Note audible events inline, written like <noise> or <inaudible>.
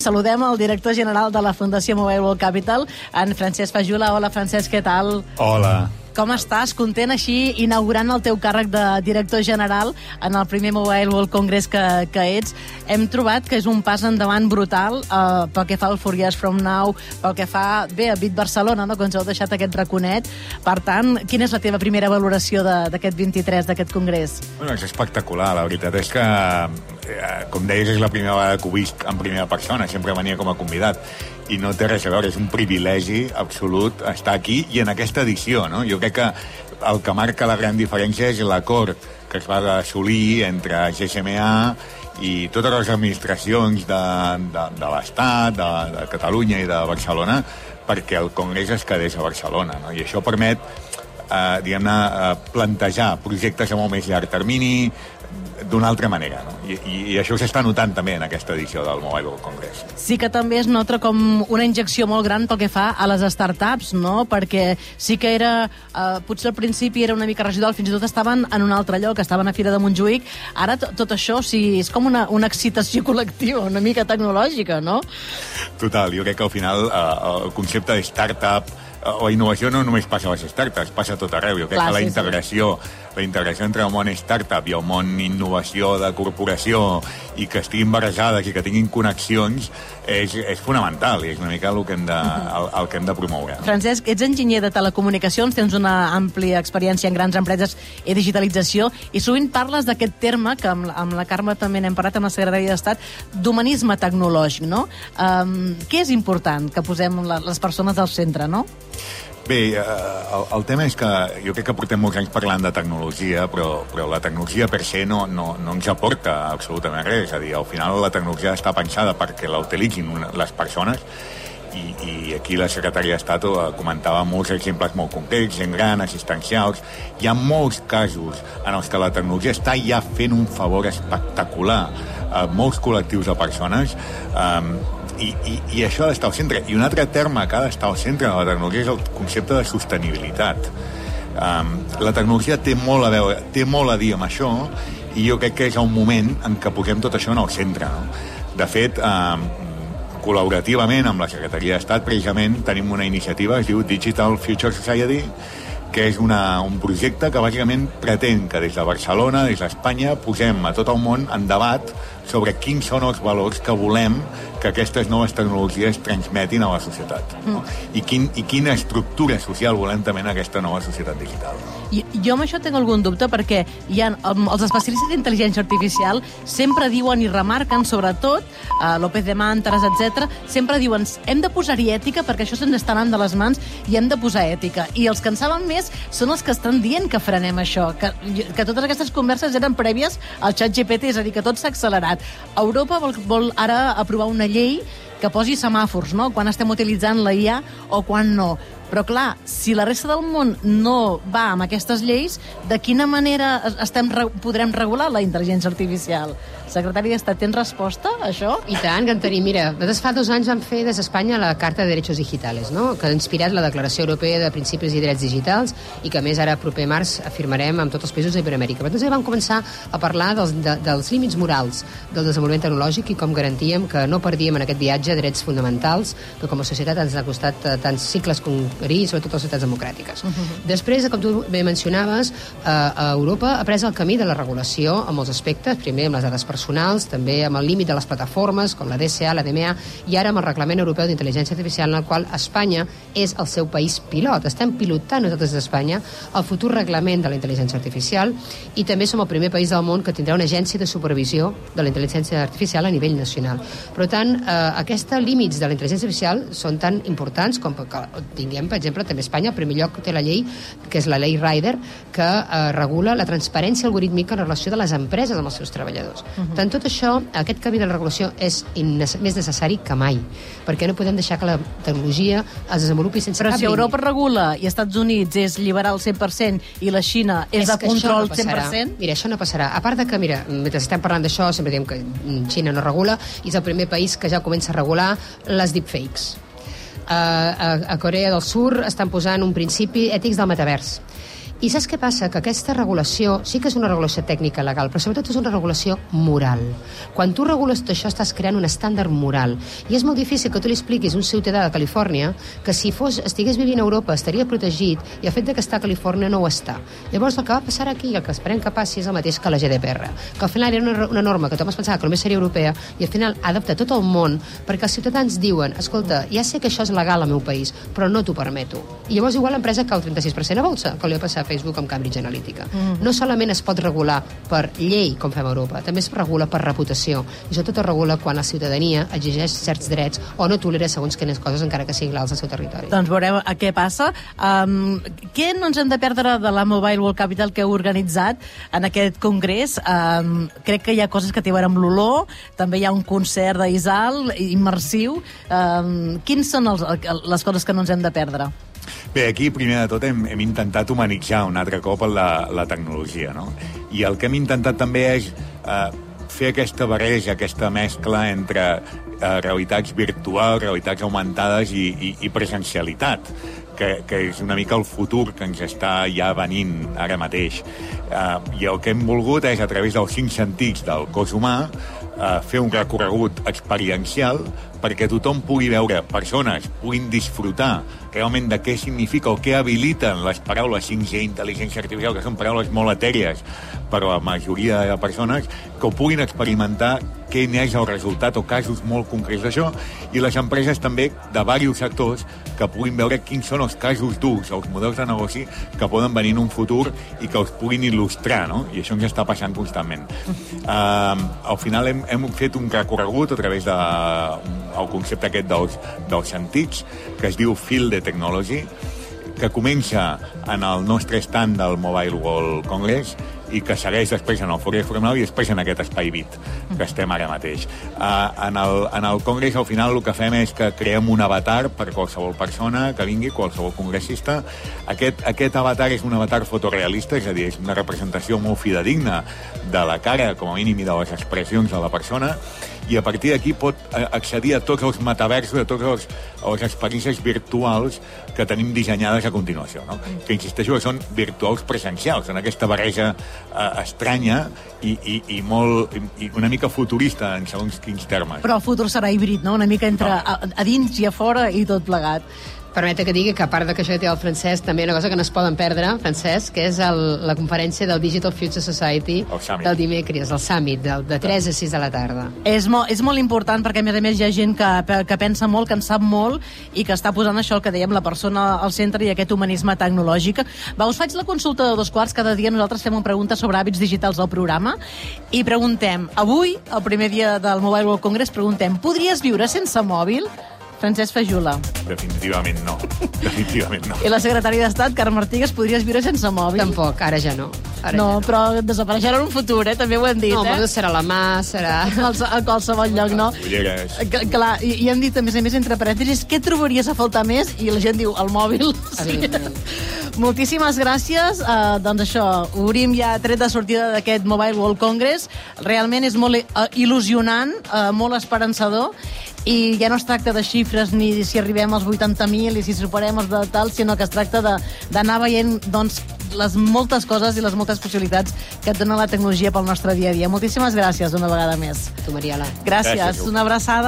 Saludem el director general de la Fundació Mobile World Capital, en Francesc Fajula. Hola, Francesc, què tal? Hola. Com estàs? Content així, inaugurant el teu càrrec de director general en el primer Mobile World Congress que, que ets. Hem trobat que és un pas endavant brutal eh, pel que fa al Years From Now, pel que fa, bé, a Bit Barcelona, no? que ens heu deixat aquest raconet. Per tant, quina és la teva primera valoració d'aquest 23, d'aquest congrés? Bueno, és espectacular, la veritat és que, eh, com deies, és la primera vegada que ho visc en primera persona, sempre venia com a convidat, i no té res a veure, és un privilegi absolut estar aquí i en aquesta edició, no? Jo crec que el que marca la gran diferència és l'acord que es va assolir entre GSMA i totes les administracions de, de, de l'Estat, de, de Catalunya i de Barcelona perquè el Congrés es quedés a Barcelona. No? I això permet eh, diguem-ne, eh, plantejar projectes a molt més llarg termini d'una altra manera. No? I, i, I això s'està notant també en aquesta edició del Mobile World Congress. Sí que també es nota com una injecció molt gran pel que fa a les startups, no? Perquè sí que era, eh, potser al principi era una mica residual, fins i tot estaven en un altre lloc, estaven a Fira de Montjuïc. Ara to- tot això sí, és com una, una excitació col·lectiva, una mica tecnològica, no? Total, jo crec que al final eh, el concepte de startup o innovació no només passa a les startups, passa a tot arreu. Jo crec Clar, que la sí, sí. integració, la integració entre el món startup i el món innovació de corporació i que estiguin barrejades i que tinguin connexions és, és fonamental i és una mica el que hem de, el, el que hem de promoure. Francesc, ets enginyer de telecomunicacions, tens una àmplia experiència en grans empreses i digitalització, i sovint parles d'aquest terme, que amb, amb la Carme també n'hem parlat, amb la secretària d'Estat, d'humanisme tecnològic, no? Um, què és important que posem la, les persones al centre, no? Bé, eh, el, el tema és que jo crec que portem molts anys parlant de tecnologia, però, però la tecnologia per se no, no, no ens aporta absolutament res. És a dir, al final la tecnologia està pensada perquè la utilitzin les persones i, i aquí la secretària d'Estat eh, comentava molts exemples molt concrets, gent gran, assistencials. Hi ha molts casos en els que la tecnologia està ja fent un favor espectacular a molts col·lectius de persones um, i, i, i això ha d'estar al centre. I un altre terme que ha d'estar al centre de la tecnologia és el concepte de sostenibilitat. Um, la tecnologia té molt a veure, té molt a dir amb això i jo crec que és el moment en què posem tot això en el centre. No? De fet, um, col·laborativament amb la Secretaria d'Estat, precisament tenim una iniciativa que es diu Digital Future Society, que és una, un projecte que bàsicament pretén que des de Barcelona, des d'Espanya, posem a tot el món en debat sobre quins són els valors que volem que aquestes noves tecnologies transmetin a la societat. No? I, quin, I quina estructura social volem també en aquesta nova societat digital. No? I, jo amb això tinc algun dubte perquè hi ha, els especialistes d'intel·ligència artificial sempre diuen i remarquen, sobretot, uh, López de Mantres, etc, sempre diuen hem de posar-hi ètica perquè això se'ns està anant de les mans i hem de posar ètica. I els que en saben més són els que estan dient que frenem això, que, que totes aquestes converses eren prèvies al xat GPT, és a dir, que tot s'ha accelerat. Europa vol, vol ara aprovar una llei que posi semàfors, no?, quan estem utilitzant la IA o quan no. Però, clar, si la resta del món no va amb aquestes lleis, de quina manera es- estem, re- podrem regular la intel·ligència artificial? Secretari d'Estat, tens resposta a això? I tant, que en tenim. Mira, nosaltres fa dos anys vam fer des d'Espanya la Carta de Derechos Digitales, no? que ha inspirat la Declaració Europea de Principis i Drets Digitals i que, a més, ara proper març afirmarem amb tots els països d'Iberoamèrica. Però ja vam començar a parlar dels, de, dels límits morals del desenvolupament tecnològic i com garantíem que no perdíem en aquest viatge drets fonamentals que com a societat ens ha costat eh, tants cicles conquerir, sobretot les societats democràtiques. Uh -huh. Després, com tu bé mencionaves, eh, a Europa ha pres el camí de la regulació en molts aspectes, primer amb les dades personals, també amb el límit de les plataformes, com la DSA, la DMA, i ara amb el Reglament Europeu d'Intel·ligència Artificial, en el qual Espanya és el seu país pilot. Estem pilotant nosaltres d'Espanya el futur reglament de la intel·ligència artificial i també som el primer país del món que tindrà una agència de supervisió de la intel·ligència artificial a nivell nacional. Per tant, eh, aquests límits de la intel·ligència artificial són tan importants com que tinguem, per exemple, també Espanya, en primer lloc té la llei, que és la llei Rider, que eh, regula la transparència algorítmica en relació de les empreses amb els seus treballadors. Uh -huh. Tant tot això, aquest canvi de la regulació és més necessari que mai, perquè no podem deixar que la tecnologia es desenvolupi sense Però cap si. Europa regula i Estats Units és liberal 100% i la Xina és, de que això control no passarà. 100%, Mira, això no passarà. A part de que, mira, mentre estem parlant d'això, sempre diem que Xina no regula, i és el primer país que ja comença a regular les deepfakes. Uh, a, a Corea del Sur estan posant un principi ètics del metavers I saps què passa? Que aquesta regulació sí que és una regulació tècnica legal, però sobretot és una regulació moral. Quan tu regules tot això estàs creant un estàndard moral. I és molt difícil que tu li expliquis a un ciutadà de Califòrnia que si fos, estigués vivint a Europa estaria protegit i el fet de que està a Califòrnia no ho està. Llavors el que va passar aquí el que esperem que passi és el mateix que la GDPR, que al final era una, una norma que tothom es pensava que només seria europea i al final adapta tot el món perquè els ciutadans diuen, escolta, ja sé que això és legal al meu país, però no t'ho permeto. I llavors igual l'empresa cau 36% a bolsa, que li va passar a Facebook amb Cambridge Analytica. Mm. No solament es pot regular per llei, com fem a Europa, també es regula per reputació. I sobretot es regula quan la ciutadania exigeix certs drets o no tolera segons quines coses, encara que siguin legals al seu territori. Doncs veurem a què passa. Um, què no ens hem de perdre de la Mobile World Capital que heu organitzat en aquest congrés? Um, crec que hi ha coses que té a veure amb l'olor, també hi ha un concert d'Isal immersiu. Um, quins són els, les coses que no ens hem de perdre? Bé, aquí, primer de tot, hem, hem intentat humanitzar un altre cop la, la tecnologia, no? I el que hem intentat també és eh, fer aquesta barreja, aquesta mescla entre eh, realitats virtuals, realitats augmentades i, i, i presencialitat que, que és una mica el futur que ens està ja venint ara mateix. Uh, I el que hem volgut és, a través dels cinc sentits del cos humà, uh, fer un recorregut experiencial perquè tothom pugui veure persones, puguin disfrutar realment de què significa o què habiliten les paraules 5G, intel·ligència artificial, que són paraules molt etèries per a la majoria de persones, que ho puguin experimentar quin és el resultat o casos molt concrets d'això, i les empreses també de diversos sectors que puguin veure quins són els casos durs, els models de negoci que poden venir en un futur i que els puguin il·lustrar, no? I això ens està passant constantment. <laughs> Uh, al final hem, hem fet un recorregut a través de, el concepte aquest dels, dels sentits, que es diu Field de Technology, que comença en el nostre stand del Mobile World Congress i que segueix després en el Fourier Formal i després en aquest Espai Bit, que estem ara mateix. Uh, en, el, en el Congrés, al final, el que fem és que creem un avatar per qualsevol persona que vingui, qualsevol congressista. Aquest, aquest avatar és un avatar fotorealista, és a dir, és una representació molt fidedigna de la cara, com a mínim, i de les expressions de la persona, i a partir d'aquí pot accedir a tots els metaversos, a tots els, les experiències virtuals que tenim dissenyades a continuació, no? que insisteixo que són virtuals presencials, en aquesta barreja eh, estranya i, i, i, molt, i una mica futurista en segons quins termes. Però el futur serà híbrid, no? Una mica entre no. a, a dins i a fora i tot plegat. Permeta que digui que a part de que això té el francès, també una cosa que no es poden perdre, Francesc, que és el, la conferència del Digital Future Society del dimecres, el Summit, del, de 3 a 6 de la tarda. És, mo, és molt important perquè, a més a més, hi ha gent que, que pensa molt, que en sap molt i que està posant això, el que dèiem, la persona al centre i aquest humanisme tecnològic. Va, us faig la consulta de dos quarts. Cada dia nosaltres fem una pregunta sobre hàbits digitals al programa i preguntem, avui, el primer dia del Mobile World Congress, preguntem, podries viure sense mòbil? Francesc Fajula. Definitivament no. <laughs> Definitivament no. I la secretària d'Estat, Carme Artigas, podries viure sense mòbil? Tampoc, ara ja no. Ara no, ja no, però desapareixerà en un futur, eh? també ho hem dit. No, eh? però serà la mà, serà... A qualsevol lloc, no? Ulleres. Clar, i, i hem dit, a més a més, entre parèntesis, què trobaries a faltar més? I la gent diu, el mòbil. Sí. <laughs> Moltíssimes gràcies. Uh, doncs això, obrim ja tret de sortida d'aquest Mobile World Congress. Realment és molt uh, il·lusionant, uh, molt esperançador, i ja no es tracta de xifres ni si arribem als 80.000 i si superem els de tal, sinó que es tracta d'anar veient doncs, les moltes coses i les moltes possibilitats que et dona la tecnologia pel nostre dia a dia. Moltíssimes gràcies una vegada més. Tu, Mariela. Gràcies. gràcies una abraçada.